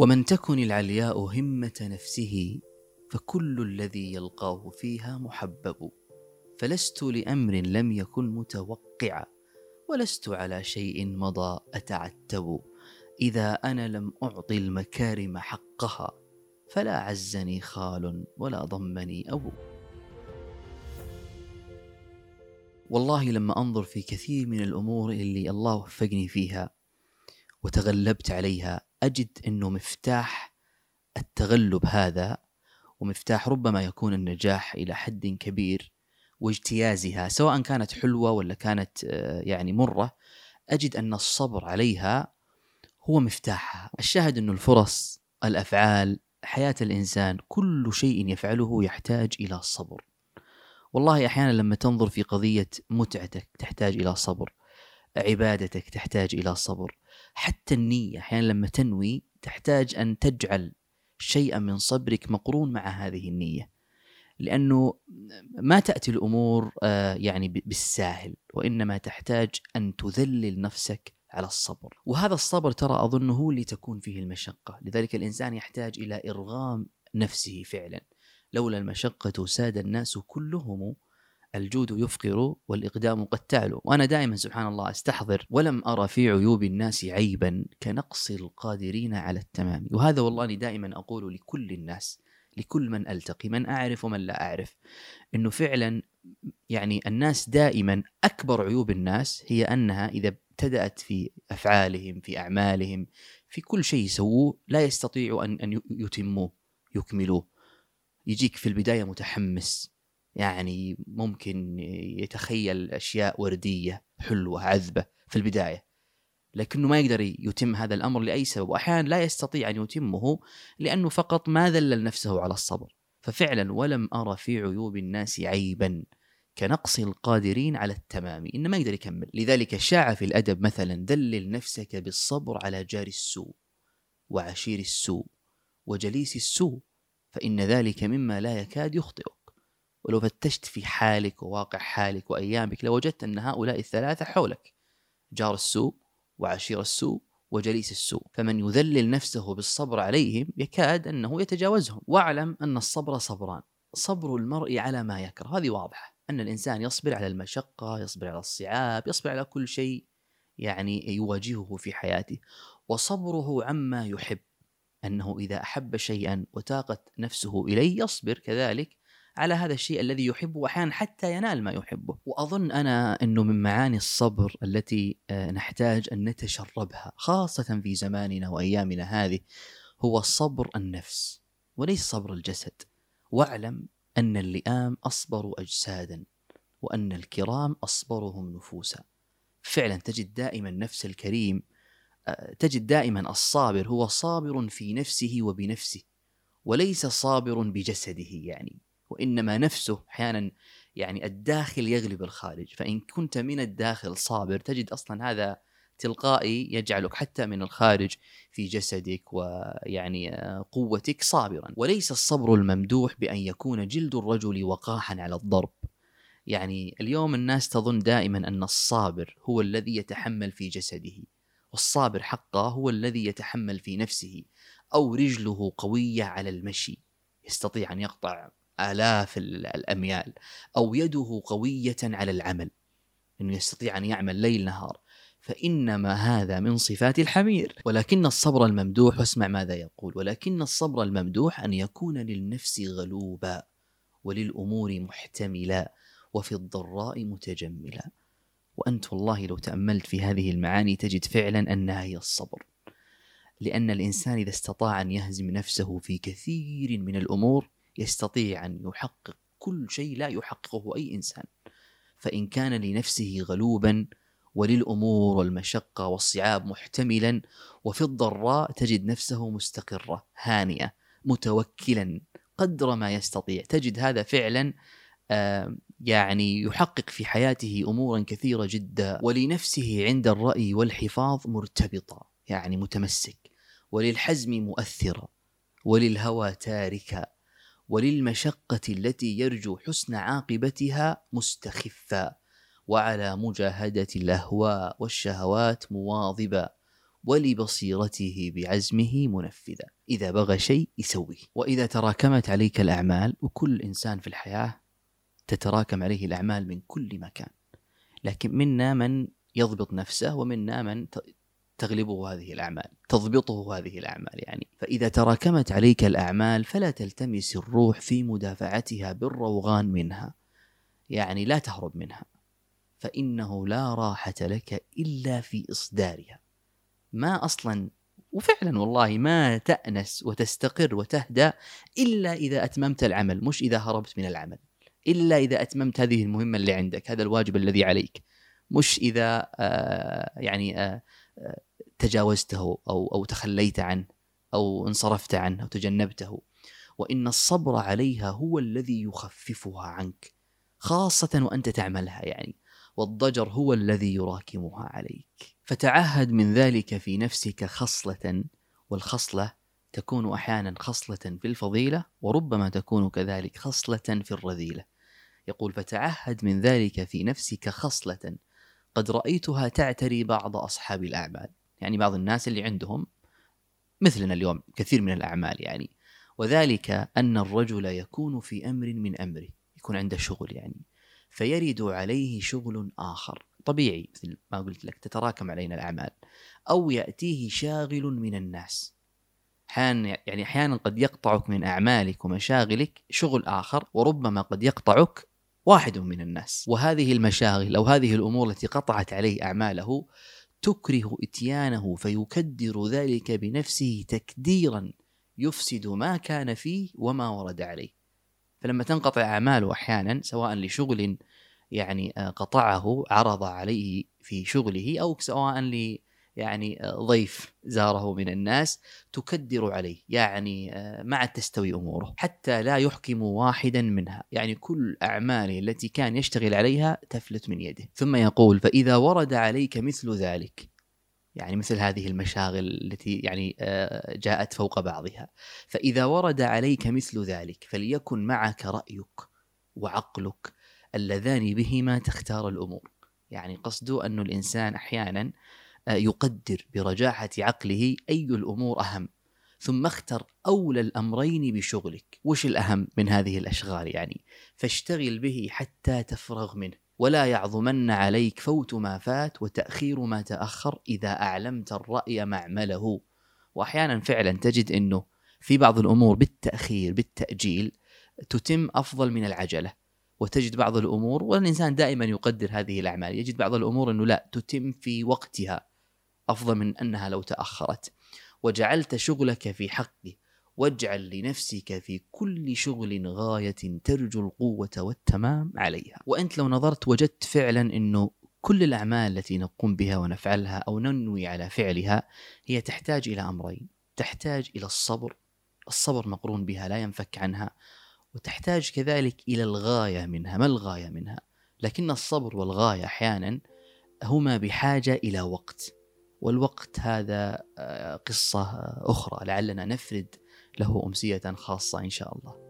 ومن تكن العلياء همة نفسه فكل الذي يلقاه فيها محبب. فلست لأمر لم يكن متوقعا ولست على شيء مضى أتعتب. إذا أنا لم أعطي المكارم حقها فلا عزني خال ولا ضمني أبو والله لما أنظر في كثير من الأمور اللي الله وفقني فيها وتغلبت عليها. أجد أنه مفتاح التغلب هذا ومفتاح ربما يكون النجاح إلى حد كبير واجتيازها سواء كانت حلوة ولا كانت آه، يعني مرة أجد أن الصبر عليها هو مفتاحها. الشاهد أن الفرص الأفعال حياة الإنسان كل شيء يفعله يحتاج إلى الصبر والله أحيانا لما تنظر في قضية متعتك تحتاج إلى صبر. عبادتك تحتاج إلى صبر. حتى النية أحيانا لما تنوي تحتاج أن تجعل شيئا من صبرك مقرون مع هذه النية. لأنه ما تأتي الأمور آه، يعني بالساهل وإنما تحتاج أن تذلل نفسك على الصبر. وهذا الصبر ترى أظنه هو اللي تكون فيه المشقة. لذلك الإنسان يحتاج إلى إرغام نفسه فعلا. لولا المشقة ساد الناس كلهم الجود يفقر والإقدام قد تعلو. وأنا دائما سبحان الله أستحضر ولم أرى في عيوب الناس عيبا كنقص القادرين على التمام. وهذا والله أني دائما أقول لكل الناس لكل من ألتقي من أعرف ومن لا أعرف أنه فعلا يعني الناس دائما أكبر عيوب الناس هي أنها إذا ابتدأت في أفعالهم في أعمالهم في كل شيء يسووه لا يستطيعوا أن أن يتموه يكملوه. يجيك في البداية متحمس. يعني ممكن يتخيل أشياء وردية حلوة عذبة في البداية. لكنه ما يقدر يتم هذا الأمر لأي سبب وأحيانا لا يستطيع أن يتمه لأنه فقط ما ذلل نفسه على الصبر. ففعلا ولم أرى في عيوب الناس عيبا كنقص القادرين على التمام إن ما يقدر يكمل. لذلك شاع في الأدب مثلا دلل نفسك بالصبر على جار السوء وعشير السوء وجليس السوء فإن ذلك مما لا يكاد يخطئك. ولو فتشت في حالك وواقع حالك وأيامك لوجدت أن هؤلاء الثلاثة حولك. جار السوء وعشير السوء وجليس السوء. فمن يذلل نفسه بالصبر عليهم يكاد أنه يتجاوزهم. واعلم أن الصبر صبران. صبر المرء على ما يكره. هذه واضحة. أن الإنسان يصبر على المشقة يصبر على الصعاب يصبر على كل شيء يعني يواجهه في حياته. وصبره عما يحب. أنه إذا أحب شيئا وتاقت نفسه إليه يصبر كذلك على هذا الشيء الذي يحبه واحيانا حتى ينال ما يحبه. وأظن أنا إنه من معاني الصبر التي آه، نحتاج أن نتشربها خاصة في زماننا وأيامنا هذه هو الصبر النفس وليس صبر الجسد. واعلم أن اللئام أصبر أجسادا وأن الكرام أصبرهم نفوسا. فعلا تجد دائما نفس الكريم آه، تجد دائما الصابر هو صابر في نفسه وبنفسه وليس صابر بجسده يعني. وإنما نفسه أحيانا يعني الداخل يغلب الخارج فإن كنت من الداخل صابر تجد أصلا هذا تلقائي يجعلك حتى من الخارج في جسدك ويعني قوتك صابرا. وليس الصبر الممدوح بأن يكون جلد الرجل وقاحا على الضرب. يعني اليوم الناس تظن دائما أن الصابر هو الذي يتحمل في جسده والصابر حقا هو الذي يتحمل في نفسه أو رجله قوية على المشي يستطيع أن يقطع آلاف الأميال أو يده قوية على العمل أنه يستطيع أن يعمل ليل نهار. فإنما هذا من صفات الحمير. ولكن الصبر الممدوح واسمع ماذا يقول ولكن الصبر الممدوح أن يكون للنفس غلوبا وللأمور محتملا وفي الضراء متجملا. وأنت والله لو تأملت في هذه المعاني تجد فعلا أنها هي الصبر. لأن الإنسان إذا استطاع أن يهزم نفسه في كثير من الأمور يستطيع أن يحقق كل شيء لا يحققه أي إنسان. فإن كان لنفسه غلوبا وللأمور والمشقة والصعاب محتملا وفي الضراء تجد نفسه مستقرة هانئة متوكلا قدر ما يستطيع. تجد هذا فعلا يعني يحقق في حياته امورا كثيرة جدا. ولنفسه عند الرأي والحفاظ مرتبطة يعني متمسك. وللحزم مؤثرا وللهوى تاركا وللمشقة التي يرجو حسن عاقبتها مستخفا وعلى مجاهدة الأهواء والشهوات مواظبا ولبصيرته بعزمه منفذا. إذا بغى شيء يسويه. وإذا تراكمت عليك الأعمال وكل إنسان في الحياة تتراكم عليه الأعمال من كل مكان. لكن منا من يضبط نفسه ومنا من تغلبه هذه الأعمال تضبطه هذه الأعمال يعني. فإذا تراكمت عليك الأعمال فلا تلتمس الروح في مدافعتها بالروغان منها يعني لا تهرب منها. فإنه لا راحة لك إلا في إصدارها. ما أصلا وفعلا والله ما تأنس وتستقر وتهدأ إلا إذا أتممت العمل مش إذا هربت من العمل. إلا إذا أتممت هذه المهمة اللي عندك هذا الواجب الذي عليك. مش إذا آه يعني آه, آه، تجاوزته أو أو تخليت عنه أو انصرفت عنه أو تجنبته. وإن الصبر عليها هو الذي يخففها عنك خاصة وأنت تعملها يعني. والضجر هو الذي يراكمها عليك. فتعهد من ذلك في نفسك خصلة والخصلة تكون أحيانا خصلة في الفضيلة وربما تكون كذلك خصلة في الرذيلة. يقول فتعهد من ذلك في نفسك خصلة قد رأيتها تعتري بعض أصحاب الأعمال يعني بعض الناس اللي عندهم مثلنا اليوم كثير من الأعمال يعني. وذلك أن الرجل يكون في أمر من أمره يكون عنده شغل يعني. فيرد عليه شغل آخر طبيعي مثل ما قلت لك تتراكم علينا الأعمال. أو يأتيه شاغل من الناس. أحيانا يعني أحيانا قد يقطعك من أعمالك ومشاغلك شغل آخر وربما قد يقطعك واحد من الناس. وهذه المشاغل أو هذه الأمور التي قطعت عليه أعماله تكره إتيانه فيكدر ذلك بنفسه تكديرا يفسد ما كان فيه وما ورد عليه. فلما تنقطع أعماله أحيانا سواء لشغل يعني آه، قطعه عرض عليه في شغله أو سواء ل يعني آه، ضيف زاره من الناس تكدر عليه يعني آه، ما عاد تستوي أموره حتى لا يحكم واحدا منها. يعني كل اعماله التي كان يشتغل عليها تفلت من يده. ثم يقول فإذا ورد عليك مثل ذلك. يعني مثل هذه المشاغل التي يعني جاءت فوق بعضها. فإذا ورد عليك مثل ذلك فليكن معك رأيك وعقلك اللذان بهما تختار الأمور. يعني قصده أن الإنسان أحيانا آه، يقدر برجاحة عقله أي الأمور أهم. ثم اختر اولى الأمرين بشغلك. وش الأهم من هذه الأشغال يعني؟ فاشتغل به حتى تفرغ منه. ولا يعظمن عليك فوت ما فات وتأخير ما تأخر إذا أعلمت الرأي معمله. وأحيانا فعلا تجد إنه في بعض الأمور بالتأخير بالتأجيل تتم أفضل من العجلة. وتجد بعض الأمور والإنسان دائما يقدر هذه الأعمال. يجد بعض الأمور إنه لا تتم في وقتها. أفضل من أنها لو تأخرت. وجعلت شغلك في حقه واجعل لنفسك في كل شغل غاية ترجو القوة والتمام عليها. وأنت لو نظرت وجدت فعلا إنه كل الأعمال التي نقوم بها ونفعلها أو ننوي على فعلها هي تحتاج إلى أمرين. تحتاج إلى الصبر. الصبر مقرون بها لا ينفك عنها. وتحتاج كذلك إلى الغاية منها. ما الغاية منها؟ لكن الصبر والغاية أحيانا هما بحاجة إلى وقت. والوقت هذا آه، قصة أخرى لعلنا نفرد له أمسية خاصة إن شاء الله.